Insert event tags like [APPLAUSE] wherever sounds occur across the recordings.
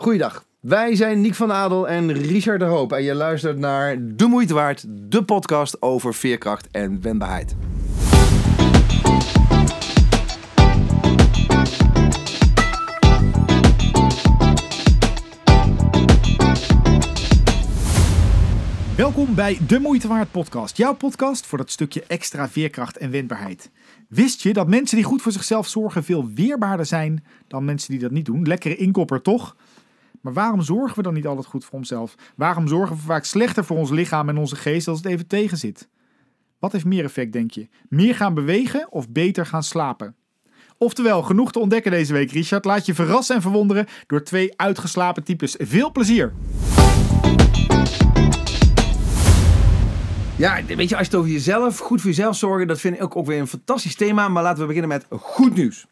Goeiedag. Wij zijn Niek van Adel en Richard de Hoop. En je luistert naar De Moeite Waard, de podcast over veerkracht en wendbaarheid. Welkom bij De Moeite Waard podcast. Jouw podcast voor dat stukje extra veerkracht en wendbaarheid. Wist je dat mensen die goed voor zichzelf zorgen veel weerbaarder zijn dan mensen die dat niet doen? Lekkere inkopper toch? Maar waarom zorgen we dan niet altijd goed voor onszelf? Waarom zorgen we vaak slechter voor ons lichaam en onze geest als het even tegenzit? Wat heeft meer effect, denk je? Meer gaan bewegen of beter gaan slapen? Oftewel, genoeg te ontdekken deze week, Richard. Laat je verrassen en verwonderen door twee uitgeslapen types. Veel plezier! Ja, weet je, als je het over jezelf, goed voor jezelf zorgen, dat vind ik ook weer een fantastisch thema. Maar laten we beginnen met goed nieuws.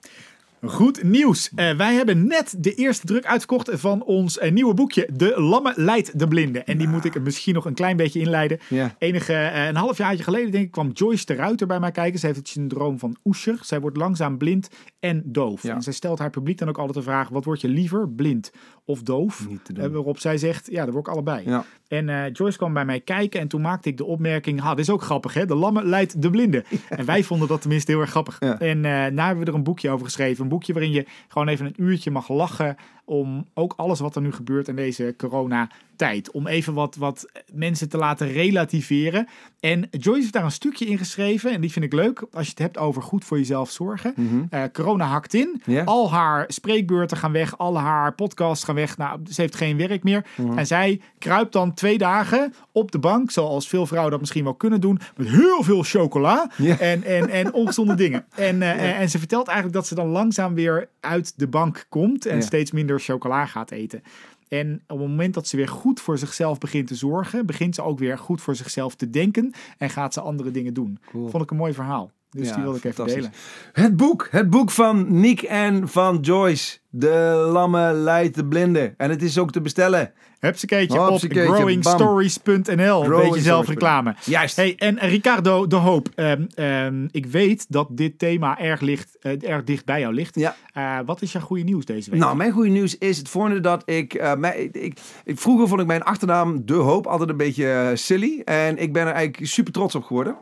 Goed nieuws. Uh, wij hebben net de eerste druk uitgekocht van ons uh, nieuwe boekje. De Lamme leidt de blinde. En die moet ik misschien nog een klein beetje inleiden. Enige, uh, een half jaar geleden denk ik kwam Joyce de Ruiter bij mij kijken. Zij heeft het syndroom van Usher. Zij wordt langzaam blind en doof. Ja. En zij stelt haar publiek dan ook altijd de vraag. Wat word je liever, blind of doof? Niet te doen. waarop zij zegt, ja, dat word ik allebei. Ja. En Joyce kwam bij mij kijken en toen maakte ik de opmerking... Ha, dit is ook grappig hè, de Lamme leidt de blinde. [LAUGHS] En wij vonden dat tenminste heel erg grappig. Ja. En nou hebben we er een boekje over geschreven. Een boekje waarin je gewoon even een uurtje mag lachen om ook alles wat er nu gebeurt in deze coronatijd. Om even wat, wat mensen te laten relativeren. En Joyce heeft daar een stukje in geschreven. En die vind ik leuk als je het hebt over goed voor jezelf zorgen. Eh, corona hakt in. Al haar spreekbeurten gaan weg. Al haar podcasts gaan weg. Nou, ze heeft geen werk meer. En zij kruipt dan twee dagen op de bank. Zoals veel vrouwen dat misschien wel kunnen doen. Met heel veel chocola. En, en, en ongezonde [LAUGHS] dingen. En, eh, en ze vertelt eigenlijk dat ze dan langzaam weer uit de bank komt. En steeds minder chocola gaat eten. En op het moment dat ze weer goed voor zichzelf begint te zorgen, begint ze ook weer goed voor zichzelf te denken en gaat ze andere dingen doen. Cool. Vond ik een mooi verhaal. Dus Ja, die wilde ik even delen. Het boek, het boek van Nick en van Joyce. De Lamme leidt de blinde. En het is ook te bestellen. Hupsakeetje op Hupsakeetje, bam. growingstories.nl. Een beetje zelfreclame. Juist. Hey, en Ricardo de Hoop, ehm, ehm, ik weet dat dit thema erg, ligt, eh, erg dicht bij jou ligt. Ja. Eh, wat is jouw goede nieuws deze week? Nou, mijn goede nieuws is het volgende dat ik, eh, ik, ik... Vroeger vond ik mijn achternaam De Hoop altijd een beetje silly. En ik ben er eigenlijk super trots op geworden.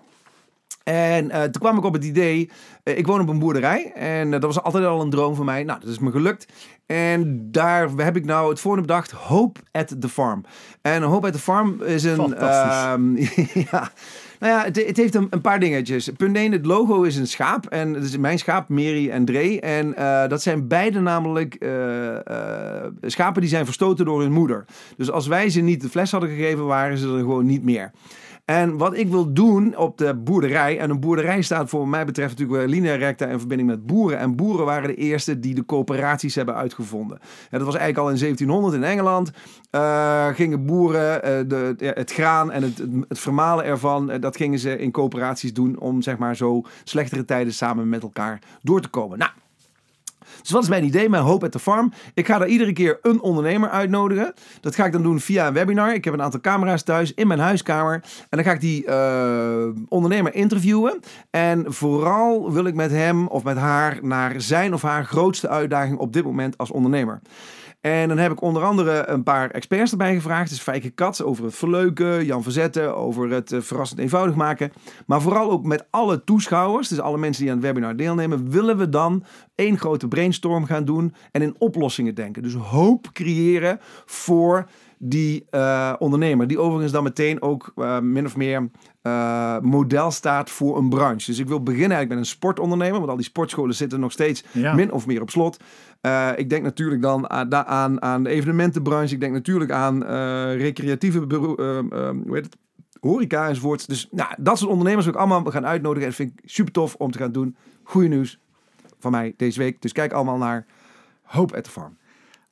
En eh, toen kwam ik op het idee, eh, ik woon op een boerderij en eh, dat was altijd al een droom van mij. Nou, dat is me gelukt. En daar heb ik nou het volgende bedacht, Hope at the Farm. En Hope at the Farm is een... Fantastisch. ehm, [LAUGHS] ja, nou ja, het, het heeft een, een paar dingetjes. Punt 1, het logo is een schaap. En dat is mijn schaap, Mary en Dre. En dat zijn beide namelijk schapen die zijn verstoten door hun moeder. Dus als wij ze niet de fles hadden gegeven, waren ze er gewoon niet meer. En wat ik wil doen op de boerderij, en een boerderij staat voor mij betreft natuurlijk linea recta in verbinding met boeren. En boeren waren de eerste die de coöperaties hebben uitgevonden. Ja, dat was eigenlijk al in 1700 in Engeland. eh, gingen boeren eh, de, het graan en het, het vermalen ervan, eh, dat gingen ze in coöperaties doen om zeg maar zo slechtere tijden samen met elkaar door te komen. Nou, dus wat is mijn idee? Mijn hoop at the farm. Ik ga daar iedere keer een ondernemer uitnodigen. Dat ga ik dan doen via een webinar. Ik heb een aantal camera's thuis in mijn huiskamer. En dan ga ik die eh, ondernemer interviewen. En vooral wil ik met hem of met haar naar zijn of haar grootste uitdaging op dit moment als ondernemer. En dan heb ik onder andere een paar experts erbij gevraagd. Dus Fijke Kat over het verleuken, Jan Verzetten over het eh, verrassend eenvoudig maken. Maar vooral ook met alle toeschouwers, dus alle mensen die aan het webinar deelnemen, willen we dan één grote brainstorm gaan doen en in oplossingen denken. Dus hoop creëren voor die eh, ondernemer. Die overigens dan meteen ook eh, min of meer eh, model staat voor een branche. Dus ik wil beginnen eigenlijk met een sportondernemer. Want al die sportscholen zitten nog steeds Ja. min of meer op slot. Eh, ik denk natuurlijk dan aan, aan, aan de evenementenbranche. Ik denk natuurlijk aan eh, recreatieve hoe heet het? horeca enzovoort. Dus nou, dat soort ondernemers wil ik allemaal gaan uitnodigen. En dat vind ik super tof om te gaan doen. Goeie nieuws van mij deze week. Dus kijk allemaal naar Hope at the Farm.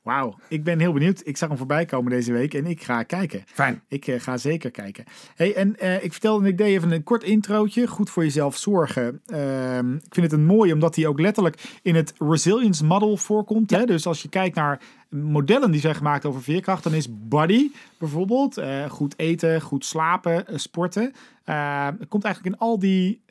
Wauw, ik ben heel benieuwd. Ik zag hem voorbij komen deze week en ik ga kijken. Fijn. Ik eh, ga zeker kijken. Hey, en eh, ik vertelde, ik deed even een kort introotje. Goed voor jezelf zorgen. Ehm, ik vind het een mooi, omdat hij ook letterlijk in het resilience model voorkomt. Hè? Dus als je kijkt naar modellen die zijn gemaakt over veerkracht, dan is body bijvoorbeeld. eh, goed eten, goed slapen, sporten. Eh, het komt eigenlijk in al die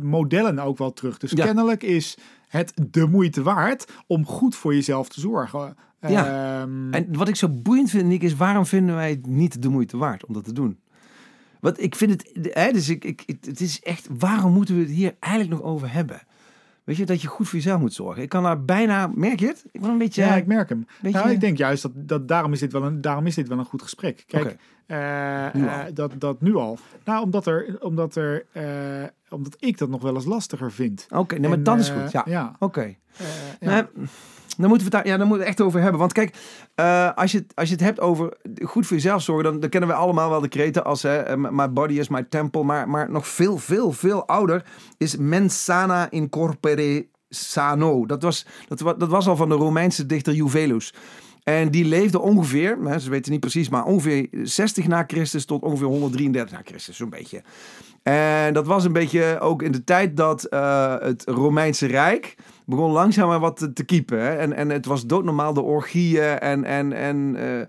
modellen ook wel terug. Dus Ja. kennelijk is het de moeite waard om goed voor jezelf te zorgen. Ja. Ehm, En wat ik zo boeiend vind, Nick, is waarom vinden wij het niet de moeite waard om dat te doen? Want ik vind het, hè, dus ik, ik, het is echt, waarom moeten we het hier eigenlijk nog over hebben? Weet je, dat je goed voor jezelf moet zorgen. Ik kan daar bijna, merk je het? Ik word een beetje... ja, ik merk hem. beetje- Nou, ik denk juist dat, dat daarom, is dit wel een, daarom is dit wel een goed gesprek. Kijk, eh, eh, dat, dat nu al. Nou, omdat, er, omdat, er, eh, omdat ik dat nog wel eens lastiger vind. Oké, nee, maar dan is goed. Ja, ja, oké. ja. Nee, dan moeten we het daar, ja, dan moeten we echt over hebben. Want kijk, eh, als, je, als je het hebt over goed voor jezelf zorgen, dan, dan kennen we allemaal wel de kreten als hè, eh, my body is my temple. Maar, maar nog veel, veel, veel ouder is mens sana in corpore sano. Dat was, dat, dat was al van de Romeinse dichter Juvelus. En die leefde ongeveer, ze weten niet precies, maar ongeveer 60 na Christus tot ongeveer 133 na Christus, zo'n beetje. En dat was een beetje ook in de tijd dat eh, het Romeinse Rijk begon langzaam maar wat te, te kiepen. Hè? En, en het was doodnormaal de orgieën en... en, en eh,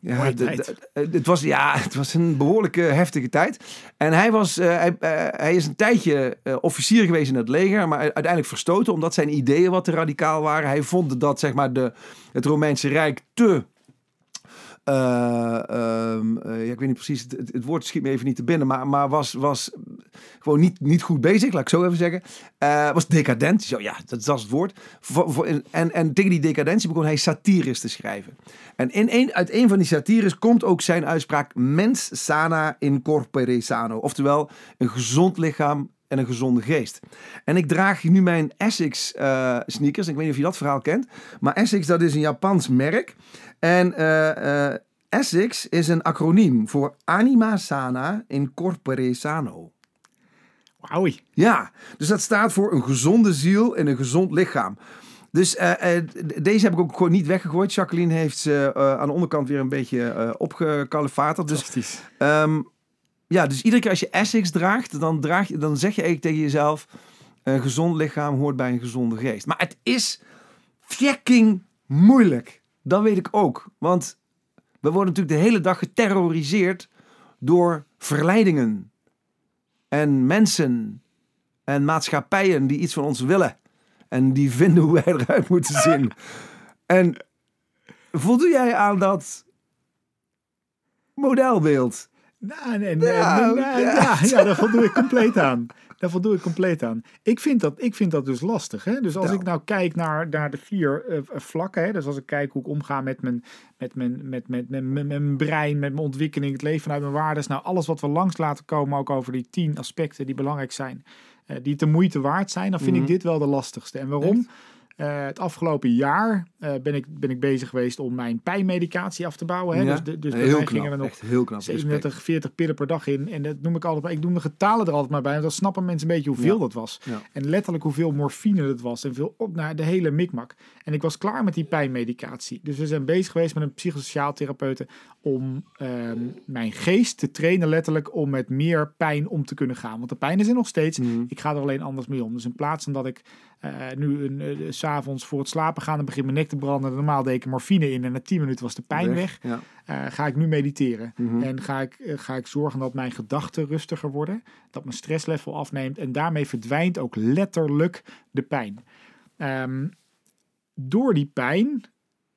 ja, eh, het, was, ja, het was een behoorlijke heftige tijd. En hij, was, eh, hij, hij is een tijdje officier geweest in het leger, maar uiteindelijk verstoten omdat zijn ideeën wat te radicaal waren. Hij vond dat zeg maar, de, het Romeinse Rijk te ja, ik weet niet precies, het, woord schiet me even niet te binnen, maar, maar was, was gewoon niet, niet goed bezig, laat ik zo even zeggen. Eh, was decadent, zo, ja, dat, dat is het woord. En, en tegen die decadentie begon hij satires te schrijven. En in uit een van die satires komt ook zijn uitspraak mens sana in corpore sano. Oftewel, een gezond lichaam en een gezonde geest. En ik draag nu mijn Essex eh, sneakers. Ik weet niet of je dat verhaal kent. Maar Essex, dat is een Japans merk. En eh, eh, Essex is een acroniem voor Anima Sana in Corpore Sano. Wauw. Ja, dus dat staat voor een gezonde ziel en een gezond lichaam. Dus eh, deze heb ik ook gewoon niet weggegooid. Jacqueline heeft ze aan de onderkant weer een beetje opgekalefaterd. Dus. Ehm, ja, dus iedere keer als je Essex draagt, dan, draag je, dan zeg je eigenlijk tegen jezelf: een gezond lichaam hoort bij een gezonde geest. Maar het is fucking moeilijk. Dat weet ik ook. Want we worden natuurlijk de hele dag geterroriseerd door verleidingen en mensen en maatschappijen die iets van ons willen. En die vinden hoe wij eruit [LAUGHS] moeten zien. En voldoe jij aan dat modelbeeld? Nou, nee, nee, Nou, nee, ja, ja, daar voldoe ik compleet aan. Daar voldoe ik compleet aan. Ik vind dat, ik vind dat dus lastig. Hè? Dus als Nou. ik nou kijk naar, naar de vier eh, vlakken, hè? dus als ik kijk hoe ik omga met mijn, met mijn, met, met, met, met mijn brein, met mijn ontwikkeling, het leven vanuit mijn waardes, nou alles wat we langs laten komen, ook over die tien aspecten die belangrijk zijn, eh, die de moeite waard zijn, dan vind Mhm. ik dit wel de lastigste. En waarom? Echt? Eh, het afgelopen jaar eh, ben, ik, ben ik bezig geweest om mijn pijnmedicatie af te bouwen. Hè? Ja, Dus, de- dus bij heel mij knap. gingen we nog Echt heel knap. Respect. 37, 40 pillen per dag in. En dat noem ik altijd. Ik noem de getalen er altijd maar bij. Want dan snappen mensen een beetje hoeveel Ja. dat was. Ja. En letterlijk hoeveel morfine het was. En veel op naar de hele mikmak. En ik was klaar met die pijnmedicatie. Dus we zijn bezig geweest met een psychosociaal therapeute. Om ehm, mijn geest te trainen, letterlijk. Om met meer pijn om te kunnen gaan. Want de pijn is er nog steeds. Mhm. Ik ga er alleen anders mee om. Dus in plaats van dat ik eh, nu een, s'avonds voor het slapen gaan. Dan begin mijn nek te branden. Normaal deed ik er morfine in. En na 10 minuten was de pijn weg. Ja. Eh, ga ik nu mediteren. Mhm. En ga ik, eh, ga ik zorgen dat mijn gedachten rustiger worden. Dat mijn stresslevel afneemt. En daarmee verdwijnt ook letterlijk de pijn. Ehm, door die pijn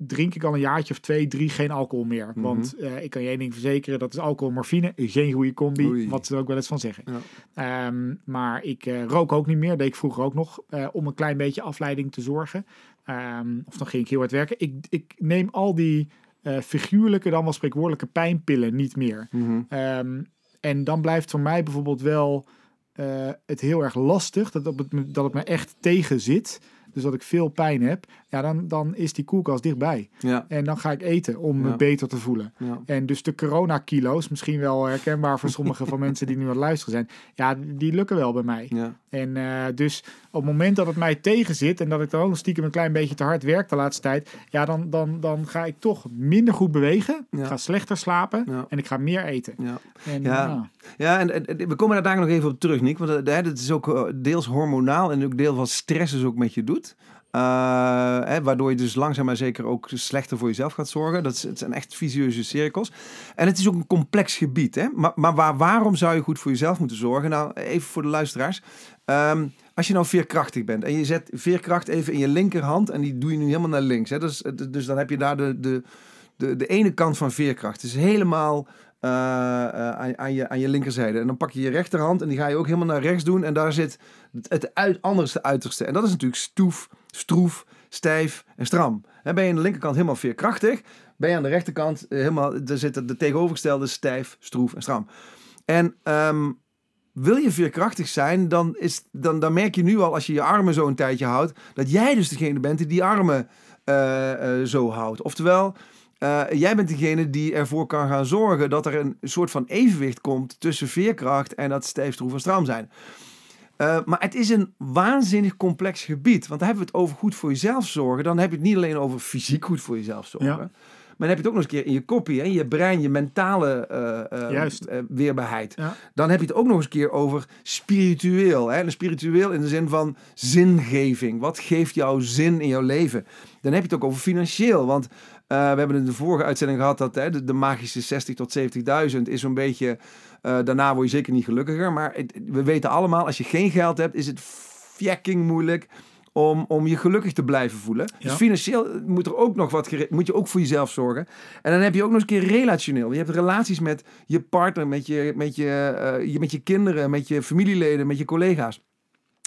drink ik al een jaartje of twee, drie geen alcohol meer. Mhm. Want eh, ik kan je één ding verzekeren, dat is alcohol en morfine. Geen goede combi, Oei. wat ze er ook wel eens van zeggen. Ja. Ehm, maar ik eh, rook ook niet meer, deed ik vroeger ook nog, eh, om een klein beetje afleiding te zorgen. Ehm, of dan ging ik heel hard werken. Ik, ik neem al die figuurlijke, dan wel spreekwoordelijke pijnpillen niet meer. Mhm. Ehm, en dan blijft voor mij bijvoorbeeld wel het heel erg lastig dat, op het, dat het me echt tegen zit. Dus dat ik veel pijn heb. Ja, dan, dan is die koelkast dichtbij. Ja. En dan ga ik eten om me beter te voelen. Ja. En dus de coronakilo's, misschien wel herkenbaar voor sommige van mensen die nu aan het luisteren zijn. Ja, die lukken wel bij mij. En eh, dus op het moment dat het mij tegen zit en dat ik dan ook stiekem een klein beetje te hard werk de laatste tijd, ja, dan, dan, dan ga ik toch minder goed bewegen. Ja. Ik ga slechter slapen Ja. en ik ga meer eten. Ja. En, Ja. ja. Ja, en, we komen daar daar nog even op terug, Nick. Want eh, hè, dat is ook eh, deels hormonaal en ook deel van stress dus ook met je doet. Hè, waardoor je dus langzaam maar zeker ook slechter voor jezelf gaat zorgen. Dat is, het zijn echt visieuze cirkels. En het is ook een complex gebied. Hè? Maar, maar waar, waarom zou je goed voor jezelf moeten zorgen? Nou, even voor de luisteraars. Um, als je nou veerkrachtig bent en je zet veerkracht even in je linkerhand en die doe je nu helemaal naar links. Hè? Dus, dus dan heb je daar de, de, de, de ene kant van veerkracht. Dus helemaal uh, aan, aan, je, aan je linkerzijde. En dan pak je je rechterhand en die ga je ook helemaal naar rechts doen. En daar zit het, het uit, anderste uiterste. En dat is natuurlijk stoef, stroef, stijf en stram. En ben je aan de linkerkant helemaal veerkrachtig, ben je aan de rechterkant helemaal, daar zit de tegenovergestelde stijf, stroef en stram. En um, wil je veerkrachtig zijn, dan, is, dan, dan merk je nu al als je je armen zo een tijdje houdt, dat jij dus degene bent die die armen uh, uh, zo houdt. Oftewel, jij bent degene die ervoor kan gaan zorgen dat er een soort van evenwicht komt tussen veerkracht en dat stijf, stroef en stram zijn. Maar het is een waanzinnig complex gebied. Want dan hebben we het over goed voor jezelf zorgen. Dan heb je het niet alleen over fysiek goed voor jezelf zorgen. Ja. Maar dan heb je het ook nog eens een keer in je kopie, hè, je brein, je mentale uh, uh, weerbaarheid. Ja. Dan heb je het ook nog eens een keer over spiritueel. Hè? En spiritueel in de zin van zingeving. Wat geeft jou zin in jouw leven? Dan heb je het ook over financieel. Want we hebben in de vorige uitzending gehad dat hè, de, de magische 60 tot 70.000 is zo'n beetje... daarna word je zeker niet gelukkiger. Maar het, we weten allemaal, als je geen geld hebt, is het fucking moeilijk om, om je gelukkig te blijven voelen. Dus financieel moet er ook nog wat moet je ook voor jezelf zorgen. En dan heb je ook nog eens een keer relationeel. Je hebt relaties met je partner, met je, met je, uh, je, met je kinderen, met je familieleden, met je collega's.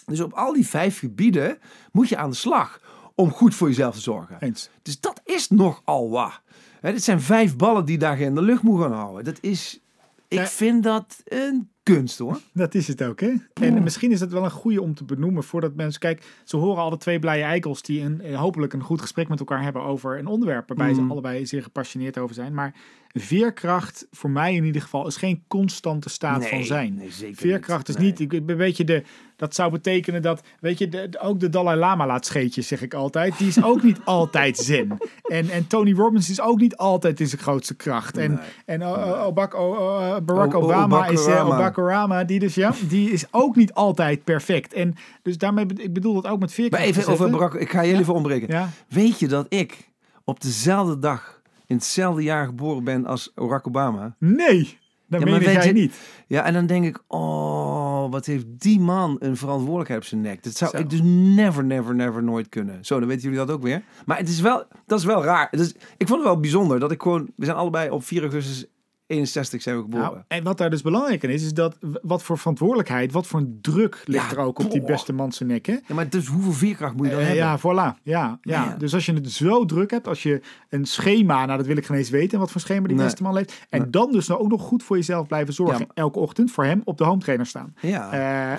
Dus op al die vijf gebieden moet je aan de slag om goed voor jezelf te zorgen. Eens. Dus dat is nogal wat. Hè, dit zijn vijf ballen die daar in de lucht moeten gaan houden. Dat is, ik ja. vind dat een kunst hoor. Dat is het ook, hè? En misschien is het wel een goede om te benoemen voordat mensen. Kijk, ze horen alle twee blije eikels die een, eh, hopelijk een goed gesprek met elkaar hebben over een onderwerp waarbij mm. ze allebei zeer gepassioneerd over zijn. Maar veerkracht, voor mij in ieder geval, is geen constante staat nee, van zijn. Nee, zeker veerkracht niet. is niet. Ik, weet je, de, dat zou betekenen dat, weet je, de, ook de Dalai Lama laat scheetjes, zeg ik altijd. Die is ook niet [LAUGHS] altijd zen. En, en Tony Robbins is ook niet altijd in zijn grootste kracht. En, en uh, Obak, uh, Barack Obama is uh, die dus ja, die is ook niet altijd perfect. En dus daarmee, ik bedoel dat ook met veerkracht. Maar even over Barack, ik ga je even ontbreken. Ja. Weet je dat ik op dezelfde dag in hetzelfde jaar geboren ben als Barack Obama? Nee, dat ja, meen jij niet. Ja, en dan denk ik, oh, wat heeft die man een verantwoordelijkheid op zijn nek. Dat zou Zo. ik dus never, never, never nooit kunnen. Zo, dan weten jullie dat ook weer. Maar het is wel, dat is wel raar. Dus ik vond het wel bijzonder dat ik gewoon, we zijn allebei op 4 augustus 61 zijn we geboren. Nou, en wat daar dus belangrijk in is, is dat wat voor verantwoordelijkheid, wat voor een druk ligt ja, er ook op die beste man zijn nek. Hè? Ja, maar dus hoeveel veerkracht moet je dan uh, hebben? Ja, voilà. Ja, ja. ja, Dus als je het zo druk hebt, als je een schema, nou dat wil ik geen eens weten, wat voor schema die nee. beste man heeft. En nee. dan dus nou ook nog goed voor jezelf blijven zorgen. Ja. Elke ochtend voor hem op de home trainer staan. Ja,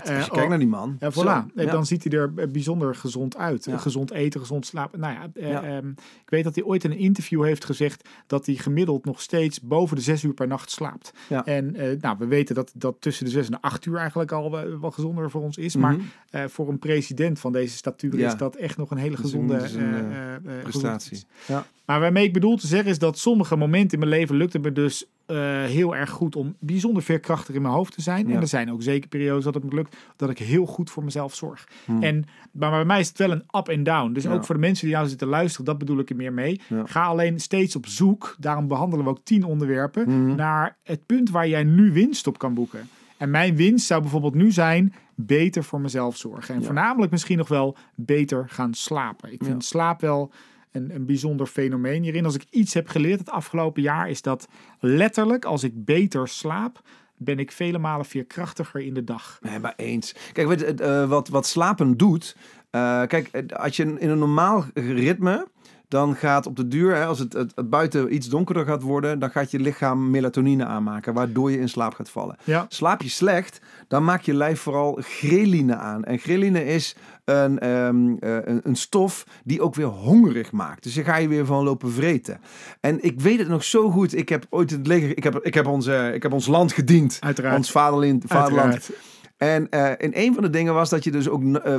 uh, als je kijkt naar die man. Ja, voilà. Zo, dan ziet hij er bijzonder gezond uit. Gezond eten, gezond slapen. Nou ja, um, ik weet dat hij ooit in een interview heeft gezegd dat hij gemiddeld nog steeds boven de zes uur per nacht slaapt. Ja. En uh, nou, we weten dat dat tussen de 6 en de 8 uur eigenlijk al wel, wel gezonder voor ons is. Mm -hmm. Maar uh, voor een president van deze statuur ja. is dat echt nog een hele gezonde een, uh, prestatie. Ja. Maar waarmee ik bedoel te zeggen is dat sommige momenten in mijn leven lukte me dus uh, heel erg goed om bijzonder veerkrachtig in mijn hoofd te zijn. Ja. En er zijn ook zeker periodes dat het me lukt dat ik heel goed voor mezelf zorg. Hmm. En, maar bij mij is het wel een up en down. Dus ja. ook voor de mensen die nou zitten luisteren, dat bedoel ik er meer mee. Ja. Ga alleen steeds op zoek, daarom behandelen we ook tien onderwerpen, hmm. naar het punt waar jij nu winst op kan boeken. En mijn winst zou bijvoorbeeld nu zijn beter voor mezelf zorgen. En voornamelijk misschien nog wel beter gaan slapen. Ik vind slaap wel een, een bijzonder fenomeen hierin. Als ik iets heb geleerd het afgelopen jaar, is dat letterlijk als ik beter slaap, ben ik vele malen veerkrachtiger in de dag. Nee, maar eens. Kijk, weet, uh, wat, wat slapen doet. Uh, kijk, als je in een normaal ritme dan gaat op de duur, hè, als het, het, het, buiten iets donkerder gaat worden, dan gaat je lichaam melatonine aanmaken, waardoor je in slaap gaat vallen. Ja. Slaap je slecht, dan maakt je lijf vooral ghreline aan. En ghreline is een, um, uh, een, een, stof die ook weer hongerig maakt. Dus daar ga je weer van lopen vreten. En ik weet het nog zo goed. Ik heb ooit in het leger, ik heb, ik heb, onze, ik heb ons land gediend. Uiteraard. Ons vaderland. vaderland. En uh, in een van de dingen was dat je dus ook uh,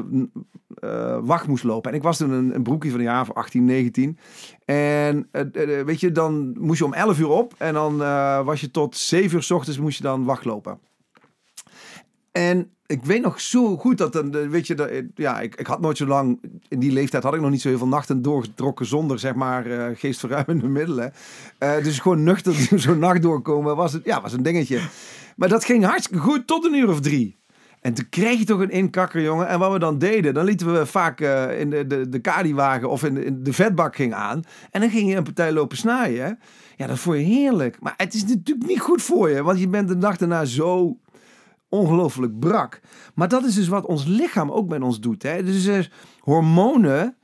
uh, wacht moest lopen. En ik was toen een, een broekje van een jaar of 18, 19. En weet je, dan moest je om 11 uur op. En dan was je tot 7 uur s ochtends moest je dan wachtlopen. En ik weet nog zo goed dat dan, eh, weet je, eh, ja, ik, ik had nooit zo lang, in die leeftijd had ik nog niet zo heel veel nachten doorgetrokken zonder, zeg maar, eh geestverruimende middelen. Dus gewoon nuchter [LAUGHS] zo'n nacht doorkomen was, het, ja, was een dingetje. Maar dat ging hartstikke goed tot een uur of drie. En toen kreeg je toch een inkakker, jongen. En wat we dan deden, dan lieten we vaak in de, de, de kadiwagen of in de, vetbak ging aan. En dan ging je een partij lopen snijden. Ja, dat vond je heerlijk. Maar het is natuurlijk niet goed voor je, want je bent de dag daarna zo ongelooflijk brak. Maar dat is dus wat ons lichaam ook met ons doet. Hè? Dus hormonen,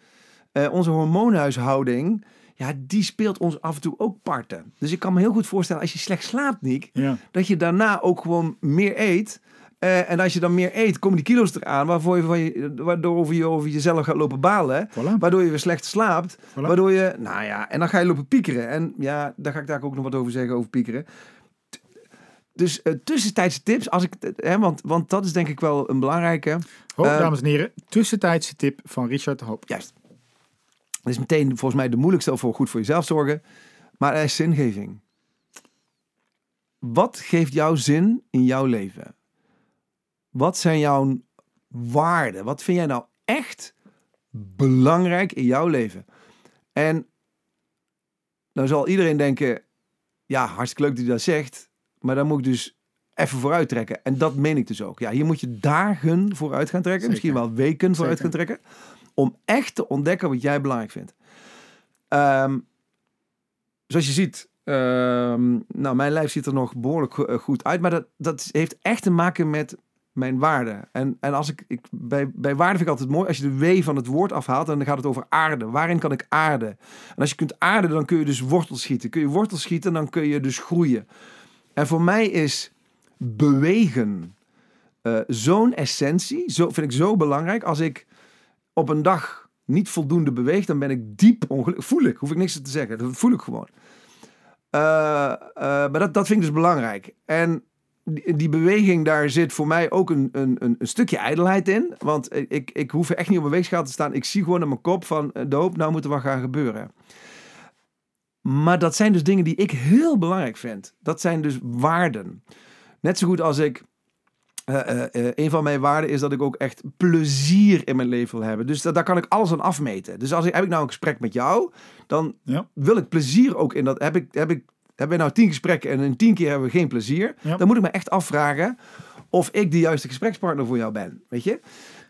eh, onze hormoonhuishouding, ja, die speelt ons af en toe ook parten. Dus ik kan me heel goed voorstellen, als je slecht slaapt, Niek, Ja. dat je daarna ook gewoon meer eet. Eh, en als je dan meer eet, komen die kilo's eraan, waarvoor je, van je, waardoor je over jezelf gaat lopen balen. Voilà. Waardoor je weer slecht slaapt. Voilà. Waardoor je, nou ja, en dan ga je lopen piekeren. En ja, daar ga ik daar ook nog wat over zeggen, over piekeren. Dus eh, tussentijdse tips, als ik, het- hè, want, want dat is denk ik wel een belangrijke. Hoop, Eh, dames en heren, tussentijdse tip van Richard de Hoop. Juist. Dat is meteen volgens mij de moeilijkste voor goed voor jezelf zorgen. Maar er is zingeving. Wat geeft jou zin in jouw leven? Wat zijn jouw waarden? Wat vind jij nou echt belangrijk in jouw leven? En nou zal iedereen denken, ja, hartstikke leuk dat hij dat zegt. Maar dan moet ik dus even vooruit trekken. En dat meen ik dus ook. Ja, hier moet je dagen vooruit gaan trekken. Zeker. Misschien wel weken vooruit Zeker. gaan trekken. Om echt te ontdekken wat jij belangrijk vindt. Ehm, zoals je ziet, ehm, nou, mijn lijf ziet er nog behoorlijk eh, goed uit. Maar dat, dat heeft echt te maken met mijn waarden. En, en als ik, ik bij, bij waarde vind ik altijd mooi, als je de W van het woord afhaalt, dan gaat het over aarde. Waarin kan ik aarden? En als je kunt aarden, dan kun je dus wortels schieten. Kun je wortels schieten, dan kun je dus groeien. En voor mij is bewegen eh, zo'n essentie, zo, vind ik zo belangrijk. Als ik op een dag niet voldoende beweeg, dan ben ik diep ongelukkig. Voel ik, hoef ik niks te zeggen. Dat voel ik gewoon. Eh, eh, maar dat, dat vind ik dus belangrijk. En die, beweging, daar zit voor mij ook een, een, een, stukje ijdelheid in. Want ik, ik hoef echt niet op een weegschaal te staan. Ik zie gewoon in mijn kop van, eh, doop, nou moet er wat gaan gebeuren. Maar dat zijn dus dingen die ik heel belangrijk vind. Dat zijn dus waarden. Net zo goed als ik. eh, eh, eh, een van mijn waarden is dat ik ook echt plezier in mijn leven wil hebben. Dus da- daar kan ik alles aan afmeten. Dus als ik, heb ik nou een gesprek met jou, dan Ja. wil ik plezier ook in dat. Heb ik, heb ik, hebben we nou tien gesprekken en in tien keer hebben we geen plezier? Ja. Dan moet ik me echt afvragen of ik de juiste gesprekspartner voor jou ben. Weet je?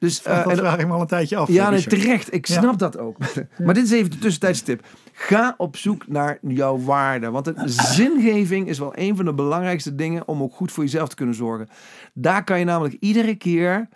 Dus, eh, dat en- vraag ik me al een tijdje af. ja, nee, Richard. terecht. Ik Ja. snap dat ook. [LAUGHS] [LAUGHS] Maar dit is even de tussentijdse tip. Ga op zoek naar jouw waarde. Want de [LAUGHS] zingeving is wel een van de belangrijkste dingen om ook goed voor jezelf te kunnen zorgen. Daar kan je namelijk iedere keer,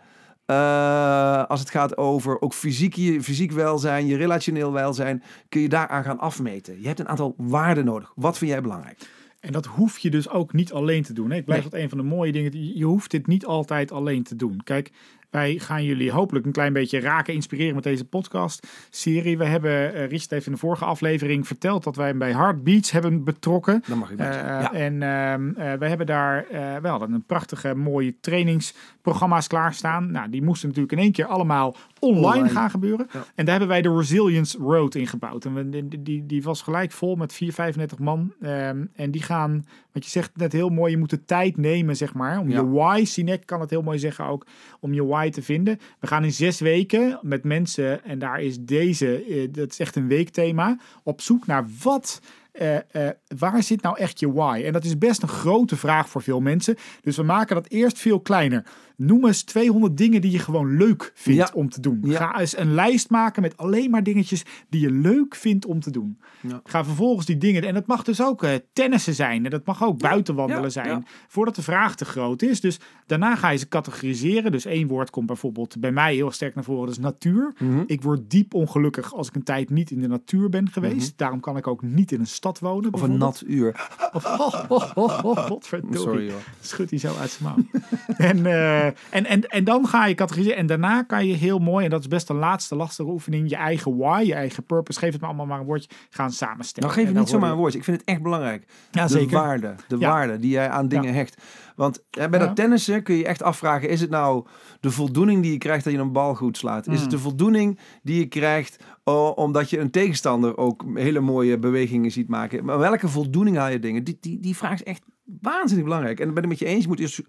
eh, als het gaat over ook fysiek, je fysiek welzijn, je relationeel welzijn, kun je daaraan gaan afmeten. Je hebt een aantal waarden nodig. Wat vind jij belangrijk? En dat hoef je dus ook niet alleen te doen. hè. Ik blijf Nee. dat een van de mooie dingen. Je hoeft dit niet altijd alleen te doen. Kijk, wij gaan jullie hopelijk een klein beetje raken, inspireren met deze podcast-serie. We hebben, eh Richard heeft in de vorige aflevering verteld dat wij hem bij Heartbeats hebben betrokken. Dan mag ik dat Eh. Ja. En ehm eh, we hebben daar, eh we hadden een prachtige mooie trainingsprogramma's klaarstaan. Nou, die moesten natuurlijk in één keer allemaal online, Online. gaan gebeuren. Ja. En daar hebben wij de Resilience Road ingebouwd. En we, die, die, die was gelijk vol met 4, 35 man. Ehm, en die gaan, wat je zegt net heel mooi, je moet de tijd nemen, zeg maar. Om Ja. je why, Sinek kan het heel mooi zeggen ook, om je why te vinden. We gaan in zes weken met mensen, en daar is deze, eh, dat is echt een weekthema, op zoek naar wat eh, eh, waar zit nou echt je why? En dat is best een grote vraag voor veel mensen. Dus we maken dat eerst veel kleiner. Noem eens 200 dingen die je gewoon leuk vindt Ja. om te doen. Ja. Ga eens een lijst maken met alleen maar dingetjes die je leuk vindt om te doen. Ja. Ga vervolgens die dingen, en dat mag dus ook eh, tennissen zijn. En dat mag ook buiten wandelen Ja, zijn. Voordat de vraag te groot is. Dus daarna ga je ze categoriseren. Dus één woord komt bijvoorbeeld bij mij heel sterk naar voren. Dat is natuur. Mhm. Ik word diep ongelukkig als ik een tijd niet in de natuur ben geweest. Daarom kan ik ook niet in een stad wonen. Of een nat uur. [LAUGHS] Of, [LAUGHS] oh, oh, oh, oh. [LAUGHS] Sorry. Schudt hij zo uit zijn mouw. en, eh, en, en, en dan ga je categoriseren. En daarna kan je heel mooi, en dat is best de laatste lastige oefening, je eigen why, je eigen purpose, geef het me allemaal maar een woordje, gaan samenstellen. Nou, geef dan niet zomaar een woordje. Ik vind het echt belangrijk. Ja, de zeker. waarde, de Ja. waarde die jij aan dingen hecht. Want bij dat tennissen kun je echt afvragen: is het nou de voldoening die je krijgt dat je een bal goed slaat? Is het de voldoening die je krijgt oh, omdat je een tegenstander ook hele mooie bewegingen ziet maken? Maar welke voldoening haal je dingen? Die, die, die vraag is echt waanzinnig belangrijk. En dat ben ik met je eens. Je moet eerst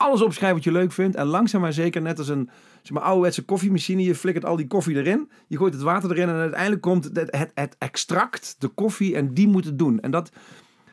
alles opschrijven wat je leuk vindt. En langzaam maar zeker, net als een zeg maar, ouderwetse koffiemachine. Je flikkert al die koffie erin. Je gooit het water erin. En uiteindelijk komt het, het, het extract, de koffie. En die moet het doen. En dat...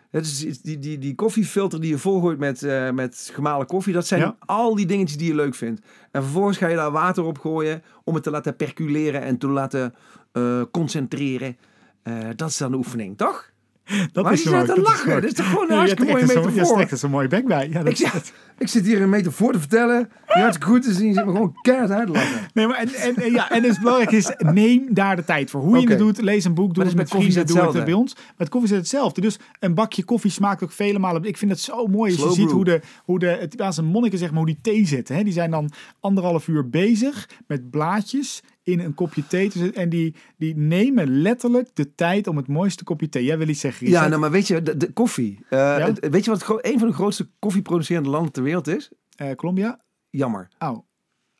Het is die, die, die koffiefilter die je volgooit met, eh, met gemalen koffie. Dat zijn Ja. al die dingetjes die je leuk vindt. En vervolgens ga je daar water op gooien. Om het te laten perculeren en te laten eh, concentreren. Eh, dat is dan de oefening, toch? [LAUGHS] Dat Maar is je zit te dat lachen. Dit is toch gewoon een je hartstikke mooie zo- Je metafoor. trekt er zo'n mooie bek bij. Ja, dat, Ik, zeg, ik zit hier een metafoor te vertellen. Die hartstikke goed is. En je zit me gewoon keihard uit te lachen. Nee, maar en, en, ja, en het belangrijke is, neem daar de tijd voor. Hoe je het doet, lees een boek, doe het dat met vrienden, koffie doe het bij ons. Met koffie is het hetzelfde. Dus een bakje koffie smaakt ook vele malen. Ik vind het zo mooi als je ziet hoe de, hoe de het monniken zeg maar, hoe die thee zetten. Hè? Die zijn dan anderhalf uur bezig met blaadjes in een kopje thee te. En die, die nemen letterlijk de tijd om het mooiste kopje thee. Jij wil iets zeggen, Richard? Ja, nou, maar weet je, de, de koffie. Eh, Weet je wat een van de grootste koffieproducerende landen ter wereld is? Eh, Colombia? Jammer. Oh,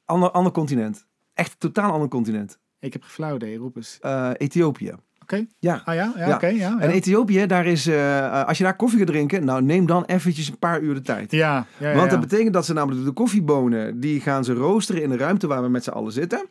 Ander, ander continent. Echt totaal ander continent. ik heb geflauwd, roep eens. Eh, Ethiopië. Oké. Ja. Ah ja, ja, Ja. oké. ja, En. Ethiopië, daar is, als je daar koffie gaat drinken, nou neem dan eventjes een paar uur de tijd. ja, ja, ja, Want dat betekent dat ze namelijk de koffiebonen, die gaan ze roosteren in de ruimte waar we met z'n allen zitten.